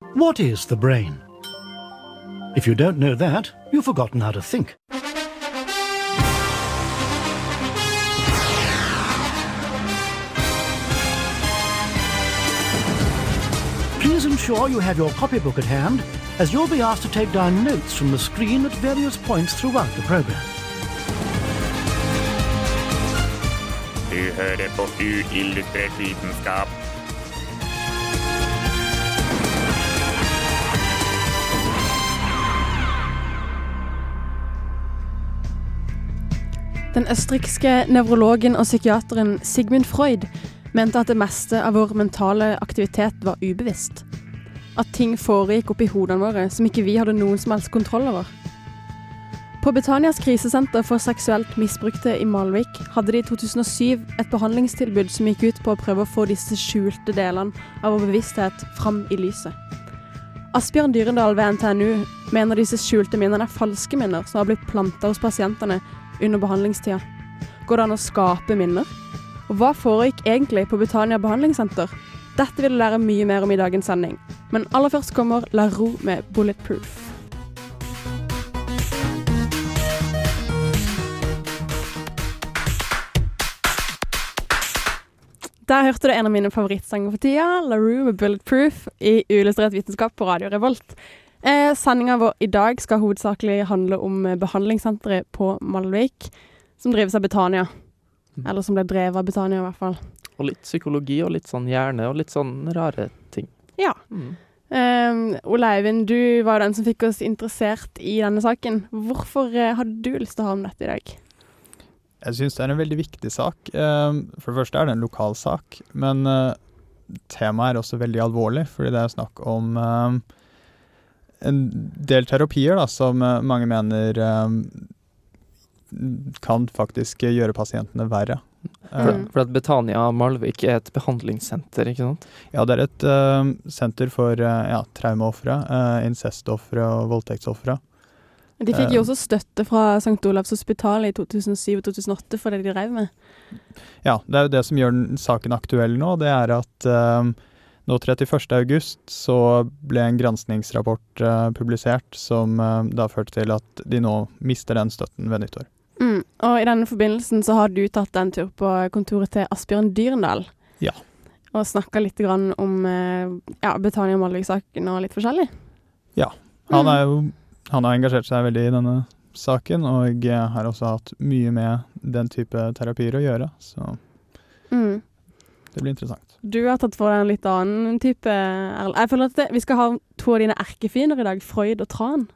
What is the brain? If you don't know that, you've forgotten how to think. Please ensure you have your copybook at hand, as you'll be asked to take down notes from the screen at various points throughout the program. Du hører på uillustrert vitenskap. Den østerrikske nevrologen og psykiateren Sigmund Freud mente at det meste av vår mentale aktivitet var ubevisst. At ting foregikk oppi hodene våre som ikke vi hadde noen som helst kontroll over. På Betanias krisesenter for seksuelt misbrukte i Malvik hadde de i 2007 et behandlingstilbud som gikk ut på å prøve å få disse skjulte delene av vår bevissthet fram i lyset. Asbjørn Dyrendal ved NTNU mener disse skjulte minnene er falske minner som har blitt planta hos pasientene under behandlingstida. Går det an å skape minner? Og hva foregikk egentlig på Betania behandlingssenter? Dette vil du lære mye mer om i dagens sending. Men aller først kommer La Ro med Bulletproof. Der hørte du en av mine favorittsanger for tida, La Roux med Bulletproof, i Uillustrert vitenskap på Radio Revolt. Eh, Sendinga vår i dag skal hovedsakelig handle om eh, behandlingssenteret på Malvik, som drives av Betania. Eller som ble drevet av Betania, i hvert fall. Og litt psykologi og litt sånn hjerne og litt sånn rare ting. Ja. Mm. Um, Ole Eivind, du var den som fikk oss interessert i denne saken. Hvorfor eh, hadde du lyst til å ha om dette i dag? Jeg syns det er en veldig viktig sak. Eh, For det første er det en lokal sak, men eh, temaet er også veldig alvorlig, fordi det er snakk om eh, en del terapier da, som eh, mange mener eh, kan faktisk gjøre pasientene verre. For, Mm. for at Betania Malvik er et behandlingssenter, ikke sant? Ja, det er et eh, senter for uh, ja, traumeofre, uh, incestofre og voldtektsofre. De fikk jo også støtte fra St. Olavs hospital i 2007 og 2008 for det de drev med. Ja, det er jo det som gjør den saken aktuell nå. Det er at eh, nå 31. august så ble en granskningsrapport uh, publisert som uh, da førte til at de nå mister den støtten ved nyttår. Mm. Og i denne forbindelsen så har du tatt en tur på kontoret til Asbjørn Dyrendal. Ja. Og snakka litt grann om uh, ja, Betania Malvik-saken og litt forskjellig. Han, Mm. er jo, han har engasjert seg veldig i denne saken, og jeg har også hatt mye med den type terapier å gjøre, så Mm. det blir interessant. Du har tatt for deg en litt annen type Erlend. Jeg føler at det, vi skal ha to av dine erkefiender i dag, Freud og Tran.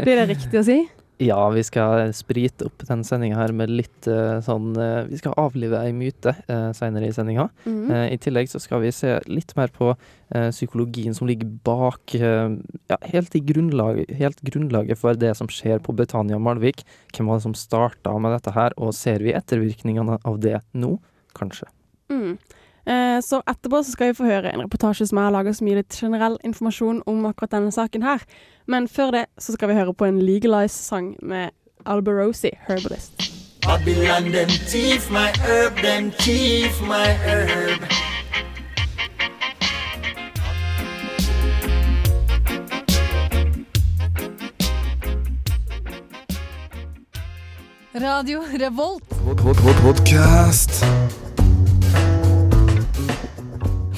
Blir det riktig å si? Ja, vi skal sprite opp den sendinga her med litt eh, sånn eh, Vi skal avlive ei myte uh, seinere i sendinga. Mm. Uh, I tillegg så skal vi se litt mer på uh, psykologien som ligger bak uh, ja, helt, i grunnlag, helt grunnlaget for det som skjer på Betania Malvik. Hvem var det som starta med dette her, og ser vi ettervirkningene av det nå? Kanskje. Mm. Eh, så etterpå så skal vi få høre en reportasje som jeg har laga som gir litt generell informasjon om akkurat denne saken her. Men før det så skal vi høre på en Legalize-sang med Alberosi, Herbalist. Babylon them thief my herb, them thief my herb. Radio Revolt. Podcast.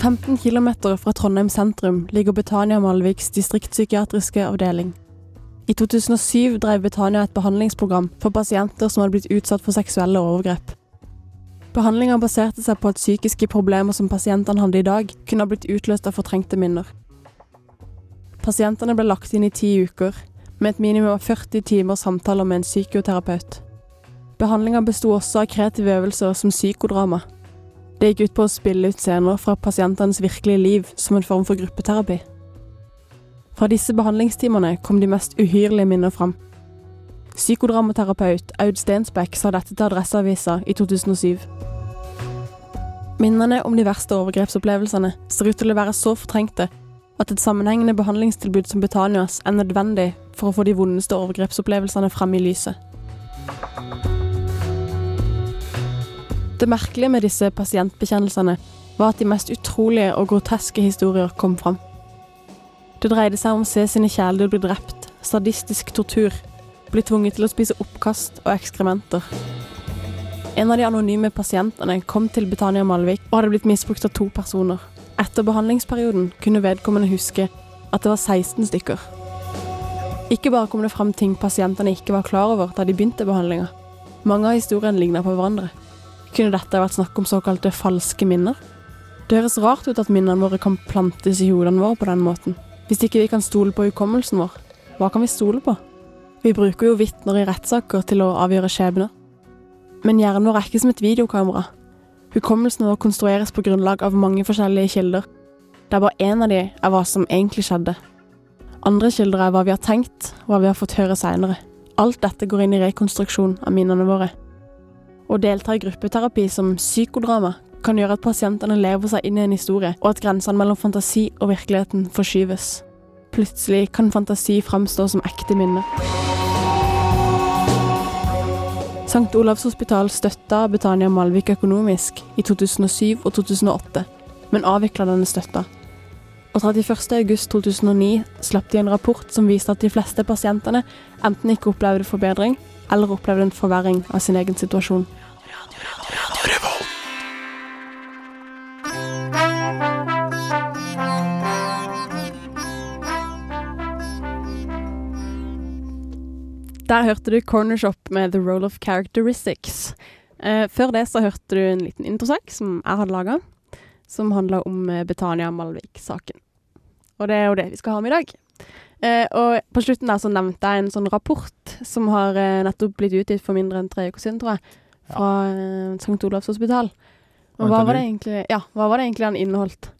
15 km fra Trondheim sentrum ligger Betania Malviks distriktspsykiatriske avdeling. I 2007 drev Betania et behandlingsprogram for pasienter som hadde blitt utsatt for seksuelle overgrep. Behandlinga baserte seg på at psykiske problemer som pasientene hadde i dag, kunne ha blitt utløst av fortrengte minner. Pasientene ble lagt inn i ti uker, med et minimum av 40 timer samtaler med en psykoterapeut. Behandlinga besto også av kreative øvelser som psykodrama. Det gikk ut på å spille ut scener fra pasientenes virkelige liv som en form for gruppeterapi. Fra disse behandlingstimene kom de mest uhyrlige minner fram. Psykodramaterapeut Aud Stensbekk sa dette til Adresseavisa i 2007. Minnene om de verste overgrepsopplevelsene ser ut til å være så fortrengte at et sammenhengende behandlingstilbud som Betanias er nødvendig for å få de vondeste overgrepsopplevelsene frem i lyset. Det merkelige med disse pasientbekjennelsene var at de mest utrolige og groteske historier kom fram. Det dreide seg om å se sine kjæledyr bli drept, sadistisk tortur, bli tvunget til å spise oppkast og ekskrementer. En av de anonyme pasientene kom til Betania Malvik og hadde blitt misbrukt av to personer. Etter behandlingsperioden kunne vedkommende huske at det var 16 stykker. Ikke bare kom det fram ting pasientene ikke var klar over da de begynte behandlinga. Mange av historiene ligna på hverandre. Kunne dette vært snakk om såkalte falske minner? Det høres rart ut at minnene våre kan plantes i hodene våre på den måten. Hvis ikke vi kan stole på hukommelsen vår, hva kan vi stole på? Vi bruker jo vitner i rettssaker til å avgjøre skjebner. Men hjernen vår er ikke som et videokamera. Hukommelsen vår konstrueres på grunnlag av mange forskjellige kilder. Der bare én av de er hva som egentlig skjedde. Andre kilder er hva vi har tenkt, hva vi har fått høre seinere. Alt dette går inn i rekonstruksjon av minnene våre. Å delta i gruppeterapi som psykodrama kan gjøre at pasientene lever seg inn i en historie, og at grensene mellom fantasi og virkeligheten forskyves. Plutselig kan fantasi framstå som ekte minner. St. Olavs hospital støtta Betania Malvik økonomisk i 2007 og 2008, men avvikla denne støtta. Og 31.8.2009 slapp de en rapport som viste at de fleste pasientene enten ikke opplevde forbedring, eller opplevde en forverring av sin egen situasjon. Der hørte du Cornershop med The Role of Characteristics. Eh, før det så hørte du en liten introsak som jeg hadde laga, som handla om eh, Betania Malvik-saken. Og det er jo det vi skal ha med i dag. Eh, og på slutten der så nevnte jeg en sånn rapport som har eh, nettopp blitt utgitt for mindre enn tre uker siden, tror jeg, fra ja. St. Olavs hospital. Og hva var, det egentlig, ja, hva var det egentlig han inneholdt?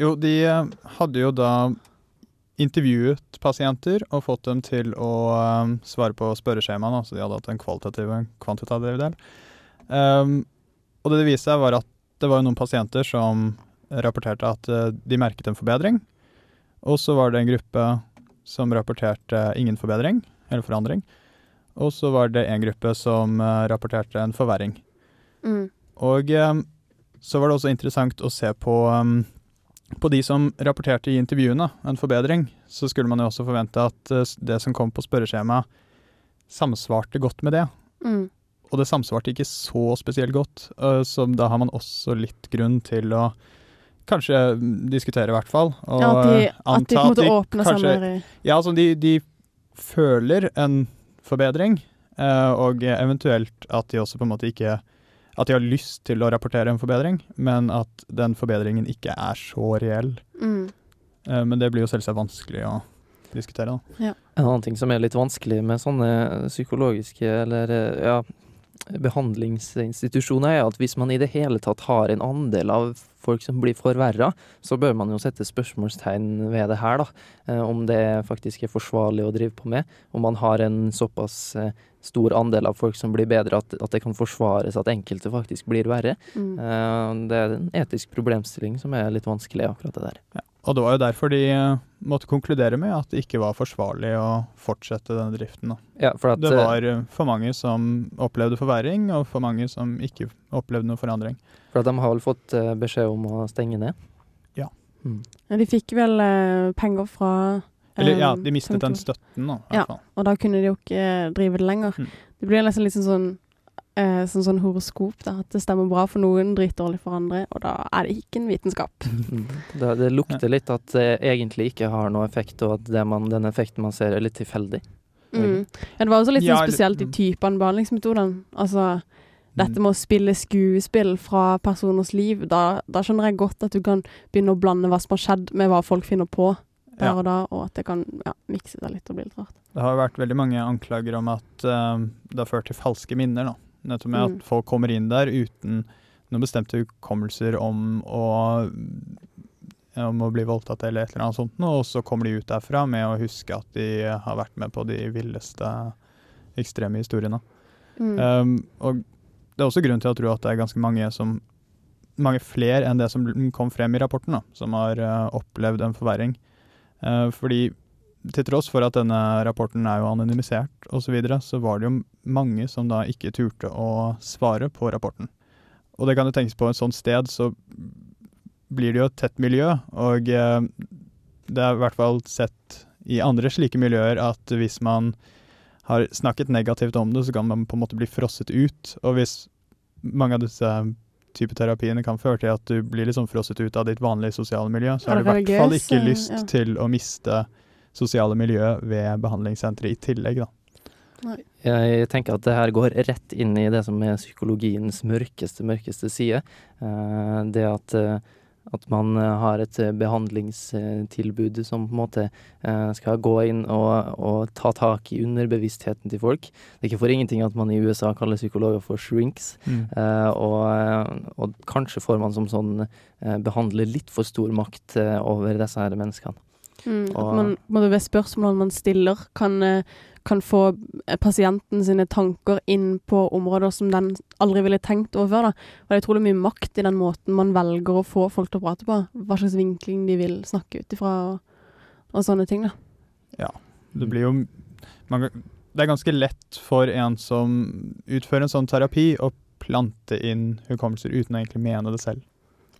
Jo, de eh, hadde jo da intervjuet pasienter og fått dem til å eh, svare på spørreskjemaene, så de hadde hatt en kvalitativ og en kvantitativ del. Um, og det det viste seg, var at det var noen pasienter som rapporterte at eh, de merket en forbedring. Og så var det en gruppe som rapporterte ingen forbedring, eller forandring. Og så var det en gruppe som eh, rapporterte en forverring. Mm. Og eh, så var det også interessant å se på, um, på de som rapporterte i intervjuene en forbedring. Så skulle man jo også forvente at eh, det som kom på spørreskjemaet, samsvarte godt med det. Mm. Og det samsvarte ikke så spesielt godt, eh, så da har man også litt grunn til å kanskje mm, diskutere, i hvert fall. Og Ja, at de, eh, at de anta måte de kanskje- Ja, altså de, de føler en forbedring, eh, og eventuelt at de også på en måte ikke At de har lyst til å rapportere en forbedring, men at den forbedringen ikke er så reell. mm. Eh, Men det blir jo selvsagt vanskelig å diskutere, da. En annen ting som er litt vanskelig med sånne psykologiske eller eh, ja, behandlingsinstitusjoner, er at hvis man i det hele tatt har en andel av folk som blir forverra, så bør man jo sette spørsmålstegn ved det her, da. Eh, Om det faktisk er forsvarlig å drive på med. Om man har en såpass eh, stor andel av folk som blir bedre, at, at det kan forsvares at enkelte faktisk blir verre. Mm. Eh, Det er en etisk problemstilling som er litt vanskelig, akkurat det der. Og det var jo derfor de måtte konkludere med at det ikke var forsvarlig å fortsette denne driften. Da. Ja, for at, Det eh, var eh, for mange som opplevde forverring, og for mange som ikke opplevde noen forandring. for at de har vel fått eh, beskjed om å stenge ned? Ja. Mm. De fikk vel penger fra Eller ja, de mistet den støtten, da. i Ja. hvert fall. Og da kunne de jo ikke drive det lenger. Mm. Det blir nesten litt sånn sånn, eh, sånn, sånn horoskop, da. At det stemmer bra for noen, dritdårlig for andre. Og da er det ikke en vitenskap. Mm. Det, det lukter litt at det egentlig ikke har noe effekt, og at det man, den effekten man ser, er litt tilfeldig. Mm. Ja, det var også litt Ja, sånn spesielt i typen typene behandlingsmetodene. Altså dette Mm. med å spille skuespill fra personers liv, da, da skjønner jeg godt at du kan begynne å blande hva som har skjedd med hva folk finner på der Ja. og da, og at det kan ja, mikse seg litt og bli litt rart. Det har vært veldig mange anklager om at eh, det har ført til falske minner. Da. Nettopp med Mm. at folk kommer inn der uten noen bestemte hukommelser om å, om å bli voldtatt eller et eller annet sånt, og så kommer de ut derfra med å huske at de har vært med på de villeste ekstreme historiene. Mm. Um, og det er også grunn til å tro at det er ganske mange som mange flere enn det som kom frem i rapporten, da, som har uh, opplevd en forverring. Uh, fordi til tross for at denne rapporten er jo anonymisert osv., så, videre, så var det jo mange som da ikke turte å svare på rapporten. Og det kan jo tenkes på et sånt sted, så blir det jo et tett miljø, og eh, det er i hvert fall sett i andre slike miljøer at hvis man har snakket negativt om det, så kan man på en måte bli frosset ut. Og hvis mange av disse type terapiene kan føre til at du blir liksom frosset ut av ditt vanlige sosiale miljø, så har du i hvert fall ikke lyst ja. til å miste sosiale miljø ved behandlingssenteret i tillegg, da. Jeg tenker at det her går rett inn i det som er psykologiens mørkeste, mørkeste side. Eh, Det at, eh, at man eh, har et eh, behandlingstilbud som på en måte skal gå inn og, og ta tak i underbevisstheten til folk. Det er ikke for ingenting at man i USA kaller psykologer for shrinks. Mm. og, eh, og kanskje får man som sånn behandler litt for stor makt over disse her menneskene. Mm, Og- man ved spørsmålene man stiller, kan, eh, kan få eh, pasienten sine tanker inn på områder som den aldri ville tenkt over før. Da. Og det er utrolig mye makt i den måten man velger å få folk til å prate på. Hva slags vinkling de vil snakke ut ifra, og, og sånne ting. da. Det blir jo man, Det er ganske lett for en som utfører en sånn terapi, å plante inn hukommelser uten å egentlig mene det selv.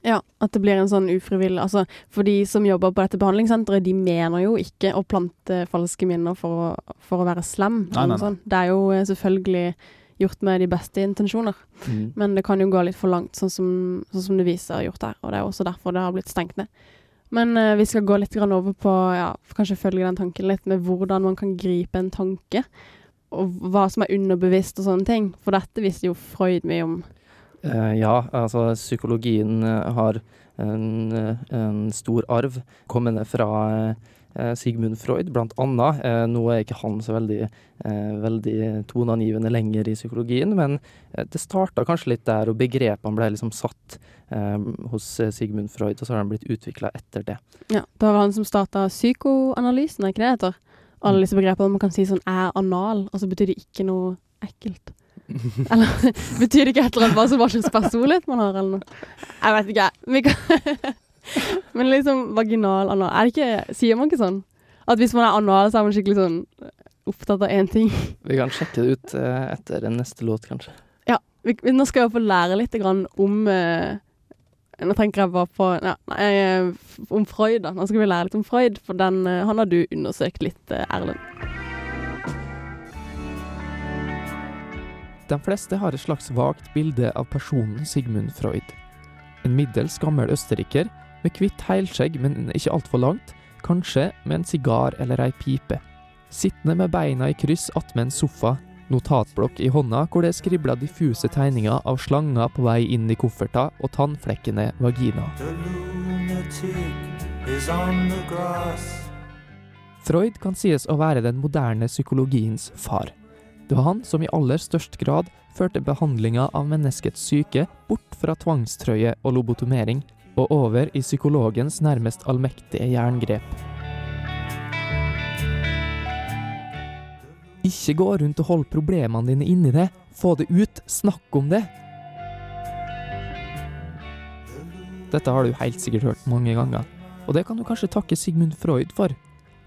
Ja, at det blir en sånn ufrivillig Altså, for de som jobber på dette behandlingssenteret, de mener jo ikke å plante falske minner for å, for å være slem. Nei, nei, nei. Det er jo eh, selvfølgelig gjort med de beste intensjoner. Men det kan jo gå litt for langt, sånn som, sånn som det viser gjort her. Og det er også derfor det har blitt stengt ned. Men uh, vi skal gå litt grann over på ja, kanskje følge den tanken litt med hvordan man kan gripe en tanke. Og hva som er underbevisst og sånne ting. For dette visste jo Freud mye om. Eh, ja, altså psykologien eh, har en, eh, en stor arv kommende fra Sigmund Freud, blant annet. Nå er ikke han så veldig, veldig toneangivende lenger i psykologien, men det starta kanskje litt der, og begrepene ble liksom satt hos Sigmund Freud, og så har de blitt utvikla etter det. Ja, Det var han som starta psykoanalysen, er ikke det det heter? Alle disse begrepene man kan si sånn er anal, og så betyr det ikke noe ekkelt. Eller betyr det ikke et eller annet bare som hva slags personlighet man har, eller noe? Jeg vet ikke. Kan Men liksom vaginal anal Er det ikke Sier man ikke sånn? At hvis man er anal, så er man skikkelig sånn opptatt av én ting. Vi kan sjekke det ut eh, etter den neste låt, kanskje. Ja, vi, nå skal jeg få lære litt grann om eh, Nå tenker jeg bare på ja, nei, eh, Om Freud, da. Nå skal vi lære litt om Freud, for den, eh, han har du undersøkt litt, eh, Erlend. De fleste har et slags vagt bilde av personen Sigmund Freud. En middels gammel østerriker med hvitt heilskjegg, men ikke altfor langt, kanskje med en sigar eller ei pipe. Sittende med beina i kryss attmed en sofa, notatblokk i hånda hvor det skribla diffuse tegninger av slanger på vei inn i kofferta og tannflekkende vagina. Freud kan sies å være den moderne psykologiens far. Det var han som i aller størst grad førte behandlinga av menneskets syke bort fra tvangstrøye og lobotomering og over i psykologens nærmest allmektige jerngrep. Ikke gå rundt og hold problemene dine inni det. Få det ut. Snakk om det. Dette har du helt sikkert hørt mange ganger, og det kan du kanskje takke Sigmund Freud for.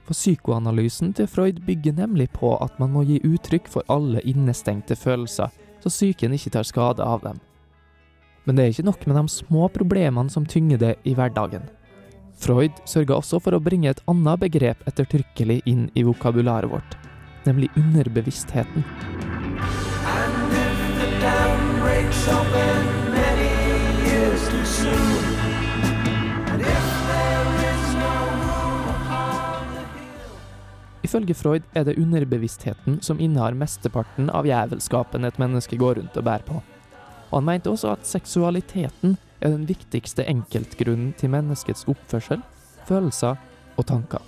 For psykoanalysen til Freud bygger nemlig på at man må gi uttrykk for alle innestengte følelser, så psyken ikke tar skade av dem. Men det er ikke nok med de små problemene som tynger det i hverdagen. Freud sørga også for å bringe et annet begrep ettertrykkelig inn i vokabularet vårt, nemlig underbevisstheten. And if the dam breaks open Ifølge Freud er det underbevisstheten som innehar mesteparten av jævelskapen et menneske går rundt og bærer på. Og han mente også at seksualiteten er den viktigste enkeltgrunnen til menneskets oppførsel, følelser og tanker.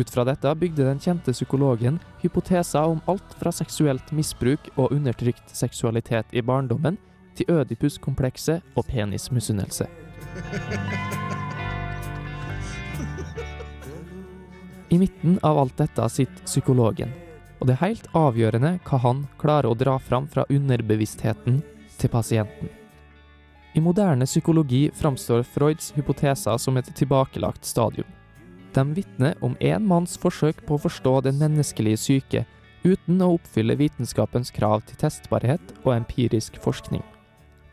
Ut fra dette bygde den kjente psykologen hypoteser om alt fra seksuelt misbruk og undertrykt seksualitet i barndommen til ødipuskomplekset og penismisunnelse. I midten av alt dette sitter psykologen, og det er helt avgjørende hva han klarer å dra fram fra underbevisstheten til pasienten. I moderne psykologi framstår Freuds hypoteser som et tilbakelagt stadium. De vitner om én manns forsøk på å forstå den menneskelige syke uten å oppfylle vitenskapens krav til testbarhet og empirisk forskning.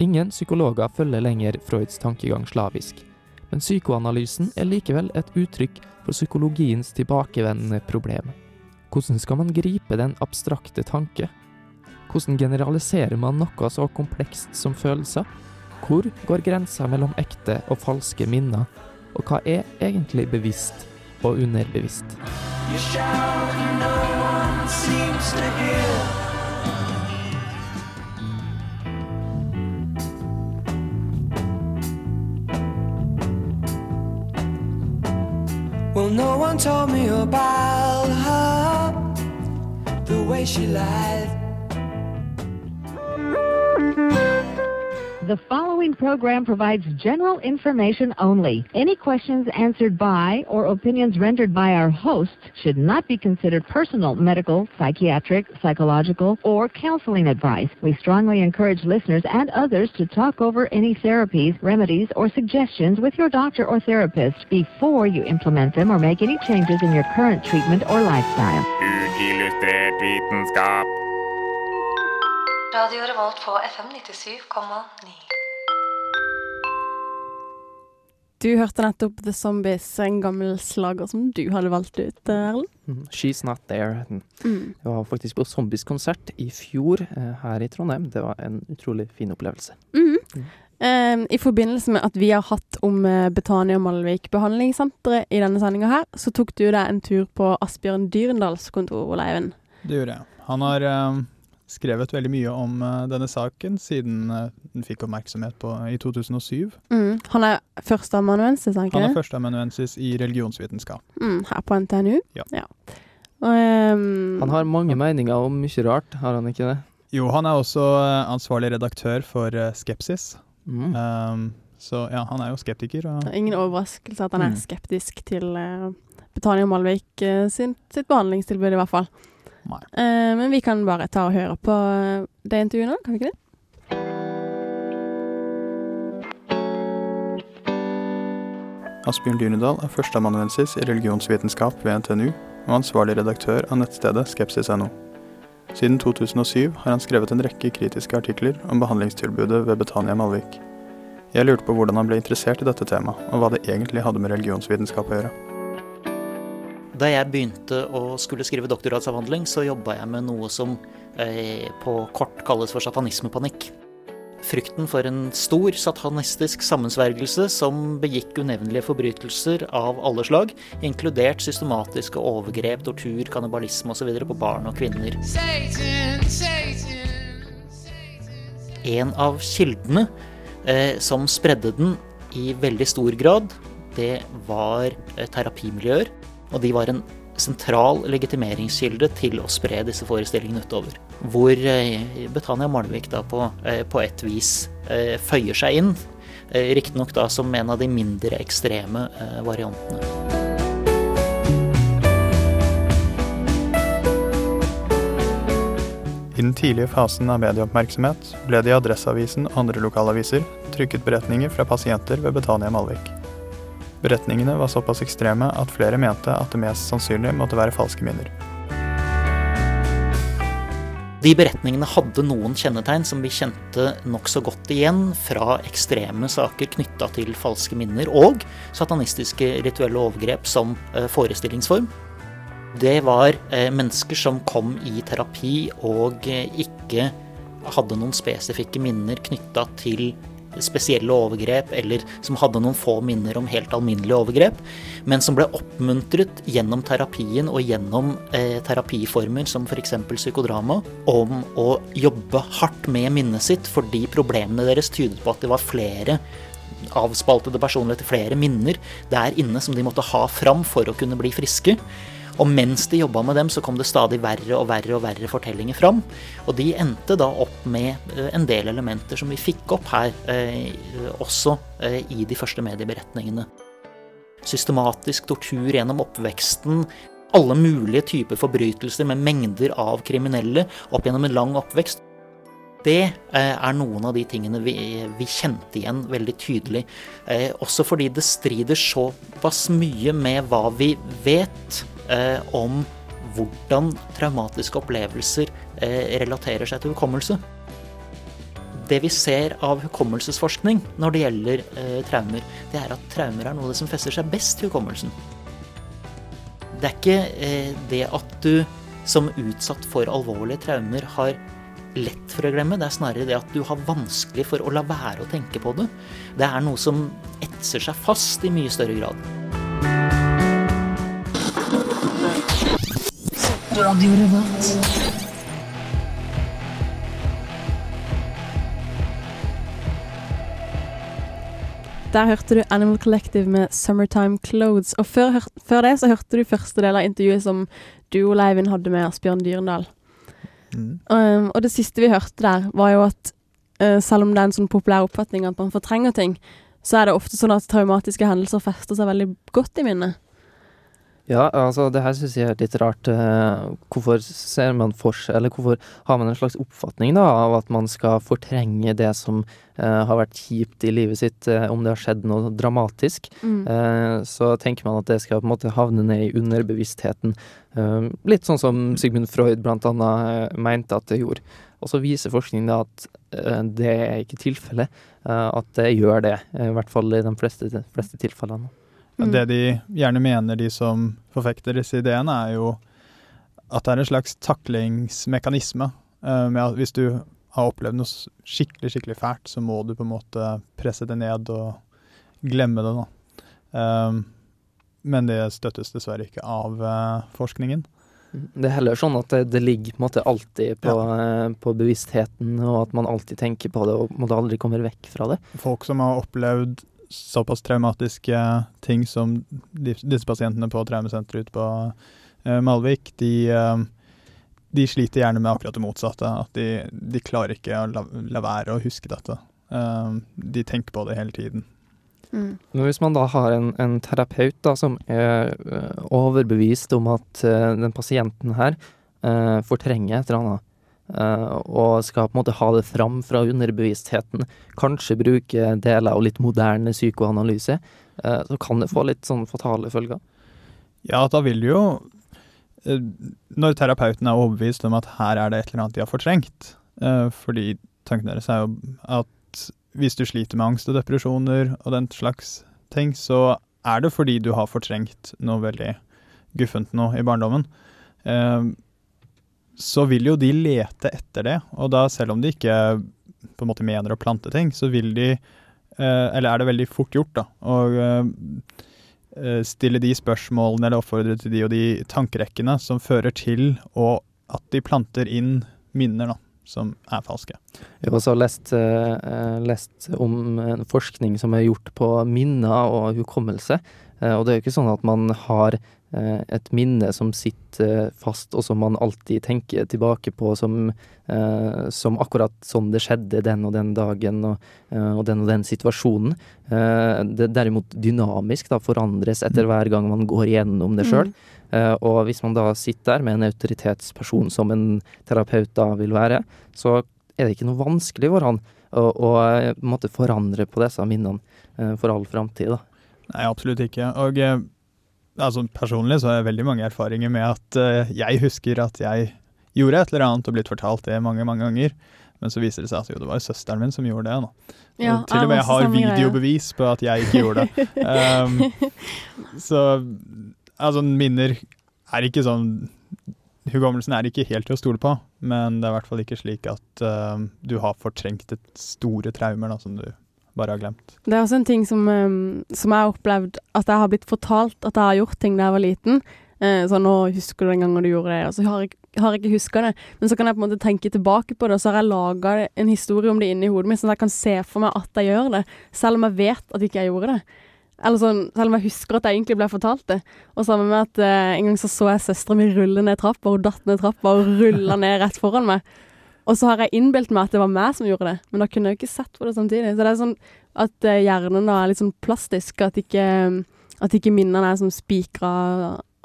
Ingen psykologer følger lenger Freuds tankegang slavisk, Men psykoanalysen er likevel et uttrykk for psykologiens tilbakevendende problem. Hvordan skal man gripe den abstrakte tanke? Hvordan generaliserer man noe så komplekst som følelser? Hvor går grensa mellom ekte og falske minner? Og hva er egentlig bevisst og underbevisst? You shout no one seems to hear. Told me about her, the way she lied. The following program provides general information only. Any questions answered by or opinions rendered by our hosts should not be considered personal, medical, psychiatric, psychological, or counseling advice. We strongly encourage listeners and others to talk over any therapies, remedies, or suggestions with your doctor or therapist before you implement them or make any changes in your current treatment or lifestyle. Radio Revolt på FM 97,9. Du hørte nettopp The Zombies, en gammel slager som du hadde valgt ut, Erlend. Mm, She's Not There. Mm. Jeg var faktisk på Zombies-konsert i fjor eh, her i Trondheim. Det var en utrolig fin opplevelse. Mm. Eh, I forbindelse med at vi har hatt om eh, Betania Malvik behandlingssenteret i denne sendinga her, så tok du deg en tur på Asbjørn Dyrendals kontor, Ole Eivind. Det gjorde jeg. Han har eh, skrevet veldig mye om eh, denne saken siden eh, den fikk oppmerksomhet på, i 2007. Mm. Han er førsteamanuensis, er han ikke Han er det? førsteamanuensis i religionsvitenskap. Mm, her på NTNU. Ja. Og, um, Han har mange meninger om mye rart, har han ikke det? Jo, han er også eh, ansvarlig redaktør for Skepsis. Mm. Um, så ja, han er jo skeptiker. Og, det ingen overraskelse at han er Mm. skeptisk til uh, Betania Malvik uh, sin, sitt behandlingstilbud, i hvert fall. Nei. Eh, men vi kan bare ta og høre på eh, det intervjuet nå, kan vi ikke det? Asbjørn Dynedal er førsteamanuensis i religionsvitenskap ved NTNU og ansvarlig redaktør av nettstedet skepsis.no. Siden 2007 har han skrevet en rekke kritiske artikler om behandlingstilbudet ved Betania Malvik. Jeg lurte på hvordan han ble interessert i dette temaet, og hva det egentlig hadde med religionsvitenskap å gjøre. Da jeg begynte å skulle skrive doktorgradsavhandling, så jobba jeg med noe som eh, på kort kalles for satanismepanikk. Frykten for en stor satanistisk sammensvergelse som begikk unevnelige forbrytelser av alle slag, inkludert systematiske overgrep, tortur, kannibalisme osv. på barn og kvinner. En av kildene eh, som spredde den i veldig stor grad, det var eh, terapimiljøer. Og de var en sentral legitimeringskilde til å spre disse forestillingene utover. Hvor eh, Betania Malvik da på, eh, på et vis eh, føyer seg inn. Riktignok da som en av de mindre ekstreme variantene. I den tidlige fasen av medieoppmerksomhet ble det i Adresseavisen og andre lokalaviser trykket beretninger fra pasienter ved Betania Malvik. Beretningene var såpass ekstreme at flere mente at det mest sannsynlig måtte være falske minner. De beretningene hadde noen kjennetegn som vi kjente nokså godt igjen fra ekstreme saker knytta til falske minner og satanistiske rituelle overgrep som eh, forestillingsform. Det var eh, mennesker som kom i terapi og eh, ikke hadde noen spesifikke minner knytta til spesielle overgrep, eller som hadde noen få minner om helt alminnelige overgrep, men som ble oppmuntret gjennom terapien og gjennom eh, terapiformer som f.eks. psykodrama, om å jobbe hardt med minnet sitt fordi problemene deres tydet på at det var flere avspaltede personligheter, flere minner der inne som de måtte ha fram for å kunne bli friske. Og mens de jobba med dem, så kom det stadig verre og verre og verre fortellinger fram. Og de endte da opp med eh, en del elementer som vi fikk opp her, eh, også eh, i de første medieberetningene. Systematisk tortur gjennom oppveksten. Alle mulige typer forbrytelser med mengder av kriminelle opp gjennom en lang oppvekst. Det er noen av de tingene vi, vi kjente igjen veldig tydelig. Også fordi det strider såpass mye med hva vi vet eh, om hvordan traumatiske opplevelser eh, relaterer seg til hukommelse. det vi ser av hukommelsesforskning når det gjelder eh, traumer, det er at traumer er noe av det som fester seg best til hukommelsen. Det er ikke eh, det at du som utsatt for alvorlige traumer har lett for å glemme, det er snarere det at du har vanskelig for å la være å tenke på det. Det er noe som etser seg fast i mye større grad. Radio Revolt. Der hørte du Animal Collective med 'Summertime Clothes'. Og før, før det så hørte du første del av intervjuet som du og Leivind hadde med Asbjørn Dyrendal. Mm. Um, og det siste vi hørte der, var jo at uh, selv om det er en sånn populær oppfatning at man fortrenger ting, så er det ofte sånn at traumatiske hendelser fester seg veldig godt i minnet. Ja, altså det her syns jeg er litt rart. Eh, Hvorfor ser man for seg, eller hvorfor har man en slags oppfatning da, av at man skal fortrenge det som eh, har vært kjipt i livet sitt, eh, om det har skjedd noe dramatisk? Mm. Eh, så tenker man at det skal på en måte havne ned i underbevisstheten. Eh, litt sånn som Sigmund Freud blant annet eh, mente at det gjorde. Og så viser forskningen da at det er ikke tilfellet. at det gjør det, i hvert fall i de fleste, fleste tilfellene. Ja, Mm. Det de gjerne mener, de som forfekter disse ideene, er jo at det er en slags taklingsmekanisme. eh, med at Hvis du har opplevd noe skikkelig skikkelig fælt, så må du på en måte presse det ned og glemme det. da. Um, men det støttes dessverre ikke av eh, forskningen. Det er heller sånn at det, det ligger på en måte alltid på, eh, på bevisstheten, og at man alltid tenker på det og på en måte aldri kommer vekk fra det. Folk som har opplevd såpass traumatiske ting som disse pasientene på traumesenteret ute på eh, Malvik, de, eh, de sliter gjerne med akkurat det motsatte. At de, de klarer ikke å la, la være å huske dette. Eh, de tenker på det hele tiden. Mm. Men hvis man da har en, en terapeut da, som er overbevist om at den pasienten her eh, fortrenger et eller annet, og skal på en måte ha det fram fra underbevisstheten, kanskje bruke deler av litt moderne psykoanalyse, eh, så kan det få litt sånn fatale følger. Ja, da vil jo eh, Når terapeuten er overbevist om at her er det et eller annet de har fortrengt eh, Fordi tanken deres er jo at hvis du sliter med angst og depresjoner og den slags ting, så er det fordi du har fortrengt noe veldig guffent nå i barndommen. Så vil jo de lete etter det, og da selv om de ikke på en måte mener å plante ting, så vil de eh, Eller er det veldig fort gjort, da. Og eh, eh, stille de spørsmålene eller oppfordre til de og de tankerekkene som fører til og at de planter inn minner da, som er falske. Jeg har også lest, eh, lest om forskning som er gjort på minner og hukommelse. Uh, og det er jo ikke sånn at man har et minne som sitter fast, og som man alltid tenker tilbake på som, eh, som akkurat sånn det skjedde den og den dagen og, eh, og den og den situasjonen. Eh, det er derimot dynamisk, da, forandres etter hver gang man går gjennom det sjøl. Eh, og hvis man da sitter der med en autoritetsperson som en terapeut da vil være, så er det ikke noe vanskelig for han å, å eh, måte forandre på disse minnene eh, for all framtid. Nei, absolutt ikke. Og eh, altså, personlig så har jeg veldig mange erfaringer med at eh, jeg husker at jeg gjorde et eller annet og blitt fortalt det mange, mange ganger. Men så viser det seg at jo, det var søsteren min som gjorde det. Da. Ja, og til og med jeg har videobevis på at jeg ikke gjorde det. Um, så altså, minner er ikke sånn Hukommelsen er ikke helt til å stole på, men det er i hvert fall ikke slik at uh, du har fortrengt et store traumer da, som du bare har glemt. Det er også en ting som, um, som jeg har opplevd at jeg har blitt fortalt at jeg har gjort ting da jeg var liten. Sånn så nå husker du den gangen du gjorde det, og så har jeg, har jeg ikke huska det. Men så kan jeg på en måte tenke tilbake på det, og så har jeg laga en historie om det inni hodet mitt, sånn at jeg kan se for meg at jeg gjør det, selv om jeg vet at ikke jeg gjorde det. Eller sånn, selv om jeg husker at jeg egentlig ble fortalt det. Og sammen med at eh, en gang så så jeg søstera mi rulle ned trappa, hun datt ned trappa og rulla ned rett foran meg. Og så har jeg innbilt meg at det var meg som gjorde det, men da kunne jeg jo ikke sett på det samtidig. Så det er sånn at eh, hjernen da er litt sånn plastisk, at ikke, at ikke minnene er som spikra,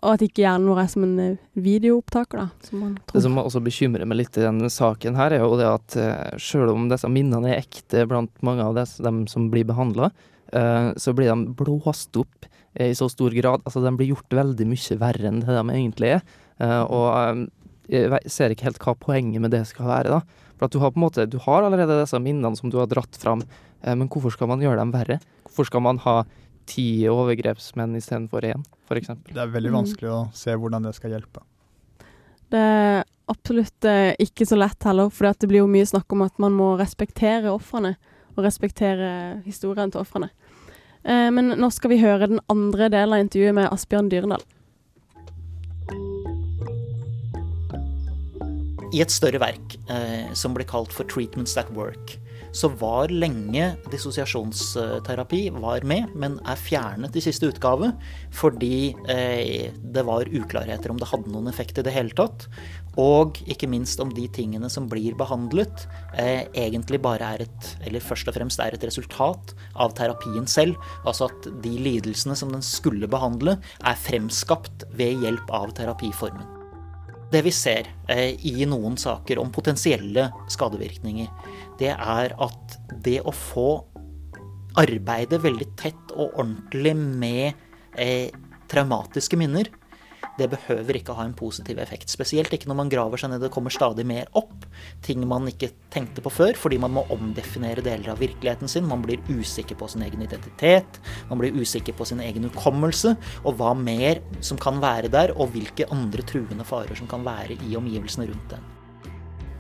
og at ikke hjernen vår er som en eh, videoopptaker, da. Som Det som også bekymrer meg litt i denne saken her, er jo det at uh, selv om disse minnene er ekte blant mange av dem som blir behandla, så blir de blåst opp eh, i så stor grad. Altså, de blir gjort veldig mye verre enn det de egentlig er. Eh, og eh, jeg ser ikke helt hva poenget med det skal være. da. For at du har på en måte, du har allerede disse minnene som du har dratt fram, eh, men hvorfor skal man gjøre dem verre? Hvorfor skal man ha ti overgrepsmenn istedenfor én, f.eks.? Det er veldig Mm. vanskelig å se hvordan det skal hjelpe. Det er absolutt eh, ikke så lett heller, for det blir jo mye snakk om at man må respektere ofrene, og respektere historien til ofrene. Eh, men nå skal vi høre den andre delen av intervjuet med Asbjørn Dyrendal. I et større verk eh, som ble kalt for 'Treatments That Work', så var lenge dissosiasjonsterapi var med, men er fjernet i siste utgave fordi eh, det var uklarheter om det hadde noen effekt i det hele tatt. Og ikke minst om de tingene som blir behandlet, eh, egentlig bare er et, eller først og fremst er et resultat av terapien selv. Altså at de lidelsene som den skulle behandle, er fremskapt ved hjelp av terapiformen. Det vi ser eh, i noen saker om potensielle skadevirkninger, det er at det å få arbeide veldig tett og ordentlig med eh, traumatiske minner, det behøver ikke ha en positiv effekt. Spesielt ikke når man graver seg ned. Det kommer stadig mer opp. Ting man ikke tenkte på før, fordi man må omdefinere deler av virkeligheten sin. Man blir usikker på sin egen identitet. Man blir usikker på sin egen hukommelse. Og hva mer som kan være der, og hvilke andre truende farer som kan være i omgivelsene rundt den.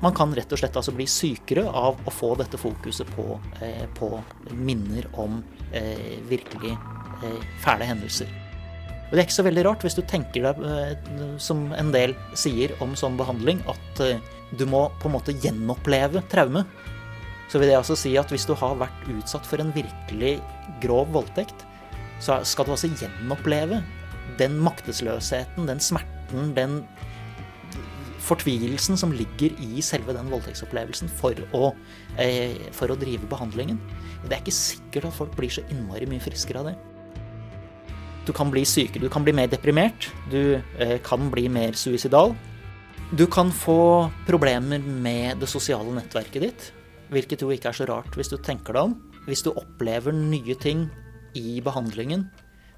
Man kan rett og slett altså bli sykere av å få dette fokuset på, eh, på minner om eh, virkelig eh, fæle hendelser. Og Det er ikke så veldig rart hvis du tenker deg, eh, som en del sier om sånn behandling, at eh, du må på en måte gjenoppleve traume. Så vil det altså si at hvis du har vært utsatt for en virkelig grov voldtekt, så skal du altså gjenoppleve den maktesløsheten, den smerten, den fortvilelsen som ligger i selve den voldtektsopplevelsen for å, eh, for å drive behandlingen. Det er ikke sikkert at folk blir så innmari mye friskere av det. Du kan bli sykere, du kan bli mer deprimert, du eh, kan bli mer suicidal. Du kan få problemer med det sosiale nettverket ditt, hvilket jo ikke er så rart hvis du tenker deg om. Hvis du opplever nye ting i behandlingen,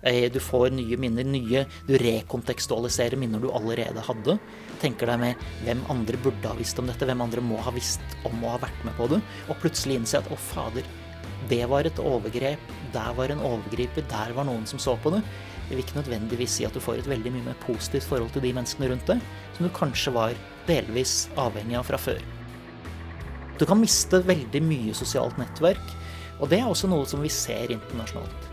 eh, du får nye minner, nye Du rekontekstualiserer minner du allerede hadde. Tenker deg med hvem andre burde ha visst om dette, hvem andre må ha visst om å ha vært med på det, og plutselig innse at å, fader, det var et overgrep, der var en overgriper, der var noen som så på det. Det vil ikke nødvendigvis si at du får et veldig mye mer positivt forhold til de menneskene rundt deg, som du kanskje var delvis avhengig av fra før. Du kan miste veldig mye sosialt nettverk, og det er også noe som vi ser internasjonalt.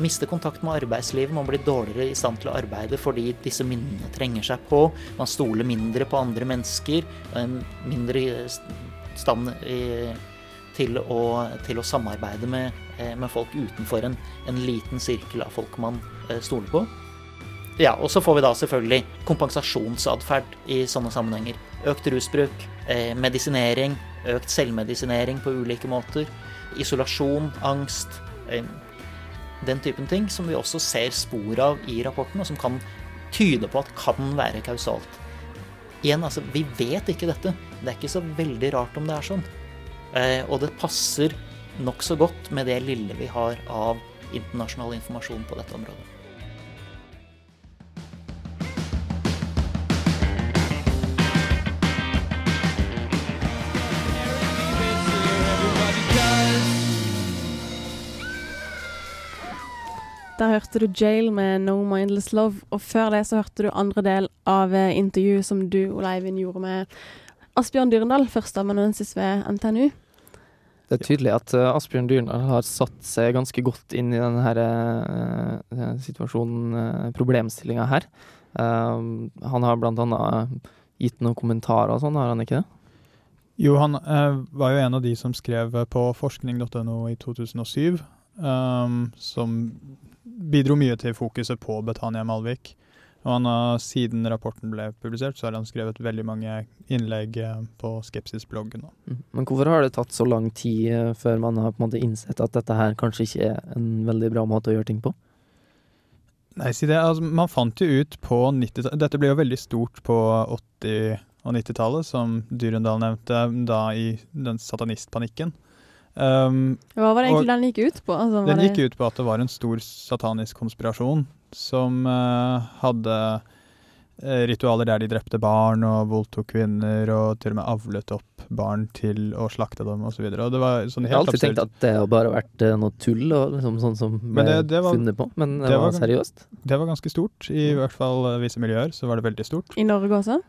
Miste kontakt med arbeidslivet, man blir dårligere i stand til å arbeide fordi disse minnene trenger seg på, man stoler mindre på andre mennesker, en mindre stand i til å, til å samarbeide med, eh, med folk utenfor en, en liten sirkel av folk man eh, stoler på. Ja, og så får vi da selvfølgelig kompensasjonsatferd i sånne sammenhenger. Økt rusbruk, eh, medisinering, økt selvmedisinering på ulike måter. Isolasjon, angst. Den typen ting som vi også ser spor av i rapporten, og som kan tyde på at kan være kausalt. Igjen, altså, vi vet ikke dette. Det er ikke så veldig rart om det er sånn. Eh, og det passer nokså godt med det lille vi har av internasjonal informasjon på dette området. Der hørte du Jail med No Mindless Love, og før det så hørte du andre del av eh, intervjuet som du, Ole Eivind, gjorde med Asbjørn Dyrendal, førsteamanuensis ved NTNU. Det er tydelig at uh, Asbjørn Dyrendal har satt seg ganske godt inn i denne uh, situasjonen, uh, problemstillinga her. Uh, han har blant annet gitt noen kommentarer og sånn, har han ikke det? Jo, han eh, var jo en av de som skrev på forskning.no i 2007, um, som bidro mye til fokuset på Betania Malvik. Og han har, siden rapporten ble publisert, så har han skrevet veldig mange innlegg eh, på Skepsis-bloggen. Mm. Men hvorfor har det tatt så lang tid eh, før man har på en måte innsett at dette her kanskje ikke er en veldig bra måte å gjøre ting på? Nei, si det. Altså, man fant jo ut på 90-tallet Dette ble jo veldig stort på 80- og 90-tallet, som Dyrendal nevnte, da i den satanistpanikken. Um, Hva var det egentlig og den gikk ut på? Altså, den gikk ut på at det var en stor satanisk konspirasjon som uh, hadde eh, ritualer der de drepte barn og voldtok kvinner og til og med avlet opp barn til å slakte dem osv. Sånn Jeg har alltid alltid tenkt at det har bare vært eh, noe tull, og liksom sånn som ble Men det- det var- funnet på. Men det, det var, var- seriøst. Det var ganske stort. I hvert fall visse miljøer så var det veldig stort. I Norge også?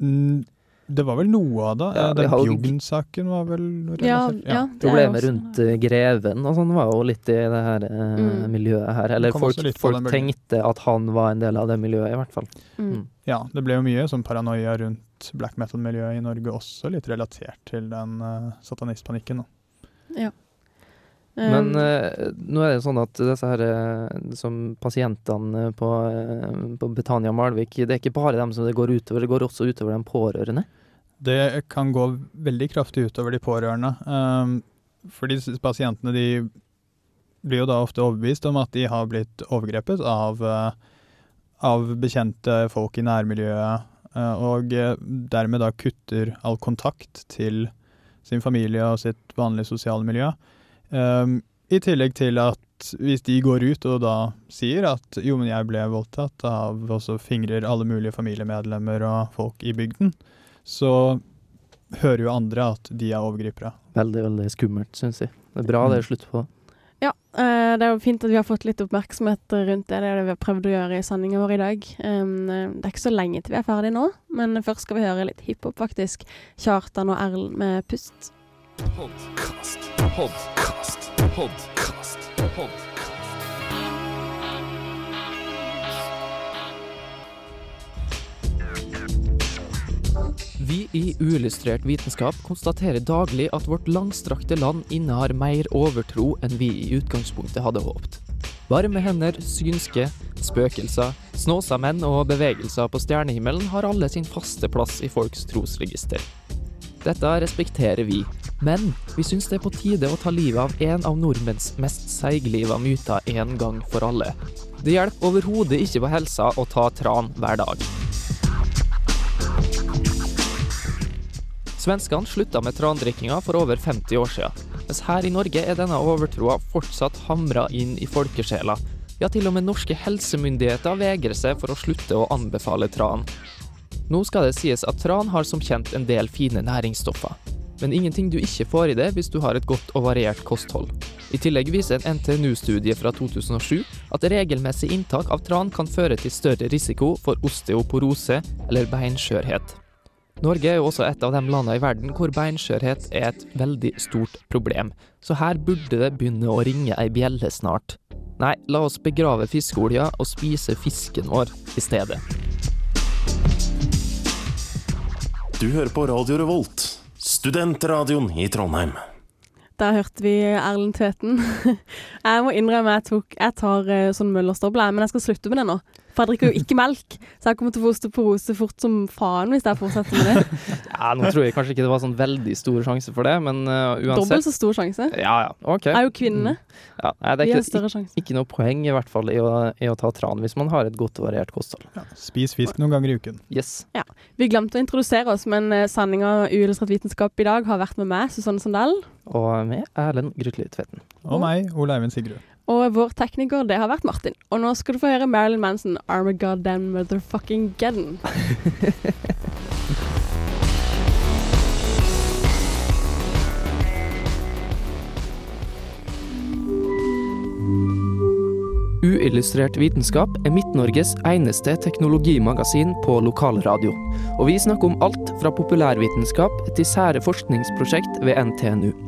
Mm, det var vel noe av det. Ja, Eh, Den Jugend-saken var vel Ja, ja. det Problemet rundt sånn, greven og sånn var jo litt i det her eh, Mm. miljøet her. Eller folk, folk tenkte at han var en del av det miljøet, i hvert fall. Mm. Ja, det ble jo mye sånn paranoia rundt black metal-miljøet i Norge, også litt relatert til den uh, satanistpanikken. da. Ja. Men Um, eh, nå er det sånn at disse her som pasientene på, på Betania Malvik, det er ikke bare dem som det går utover, det går også utover de pårørende. Det kan gå veldig kraftig utover de pårørende. Um, for disse pasientene de blir jo da ofte overbevist om at de har blitt overgrepet av, eh, av bekjente folk i nærmiljøet, eh, og eh, dermed da kutter all kontakt til sin familie og sitt vanlige sosiale miljø. Um, I tillegg til at hvis de går ut og da sier at jo, men jeg ble voldtatt av og så fingrer alle mulige familiemedlemmer og folk i bygden, så hører jo andre at de er overgripere. Veldig, veldig skummelt, syns jeg. Det er bra det er slutt på. Ja, eh, det er jo fint at vi har fått litt oppmerksomhet rundt det. Det er det vi har prøvd å gjøre i sendinga vår i dag. Eh, det er ikke så lenge til vi er ferdige nå, men først skal vi høre litt hiphop, faktisk. Kjartan og Erlend med Pust. Podcast, podcast, podcast, podkast. Vi i Uillustrert vitenskap konstaterer daglig at vårt langstrakte land innehar mer overtro enn vi i utgangspunktet hadde håpt. Varme hender, synske, spøkelser, snåsa menn og bevegelser på stjernehimmelen har alle sin faste plass i folks trosregister. Dette respekterer vi, men vi syns det er på tide å ta livet av en av nordmenns mest seigliva myter en gang for alle. Det hjelper overhodet ikke på helsa å ta tran hver dag. Svenskene slutta med trandrikkinga for over 50 år siden, mens her i Norge er denne overtroa fortsatt hamra inn i folkesjela. Ja, til og med norske helsemyndigheter vegrer seg for å slutte å anbefale tran. Nå skal det sies at tran har som kjent en del fine næringsstoffer, men ingenting du ikke får i det hvis du har et godt og variert kosthold. I tillegg viser en NTNU-studie fra 2007 at regelmessig inntak av tran kan føre til større risiko for osteoporose eller beinskjørhet. Norge er jo også et av de landene i verden hvor beinskjørhet er et veldig stort problem, så her burde det begynne å ringe ei bjelle snart. Nei, la oss begrave fiskeolja og spise fisken vår i stedet. Du hører på Radio Revolt, studentradioen i Trondheim. Der hørte vi Erlend Tveten. Jeg må innrømme jeg, tok, jeg tar eh, sånn møllerstøvle, men jeg skal slutte med det nå. For jeg drikker jo ikke melk, så jeg kommer til å få osteoporose fort som faen hvis jeg fortsetter med det. Ja, nå tror jeg kanskje ikke det var sånn veldig stor sjanse for det, men uh, uansett Dobbelt så stor sjanse. Ja, ja, ok. Jeg er jo kvinne. Ja, nei, det Vi er har større ikke, sjanse. ikke noe poeng i hvert fall i å, i å ta tran hvis man har et godt og variert kosthold. Spis fisk noen ganger i uken. Yes. Ja. Vi glemte å introdusere oss, men uh, sendinga Uillustrert vitenskap i dag har vært med meg, Susanne Sandell. Og med Erlend Grutli Tveten. Og meg, Ole Eivind Sigrud. Og vår tekniker, det har vært Martin. Og nå skal du få høre Marilyn Manson, Armageddon Motherfucking Geddon. Uillustrert vitenskap er Midt-Norges eneste teknologimagasin på lokalradio. Og vi snakker om alt fra populærvitenskap til sære forskningsprosjekt ved NTNU.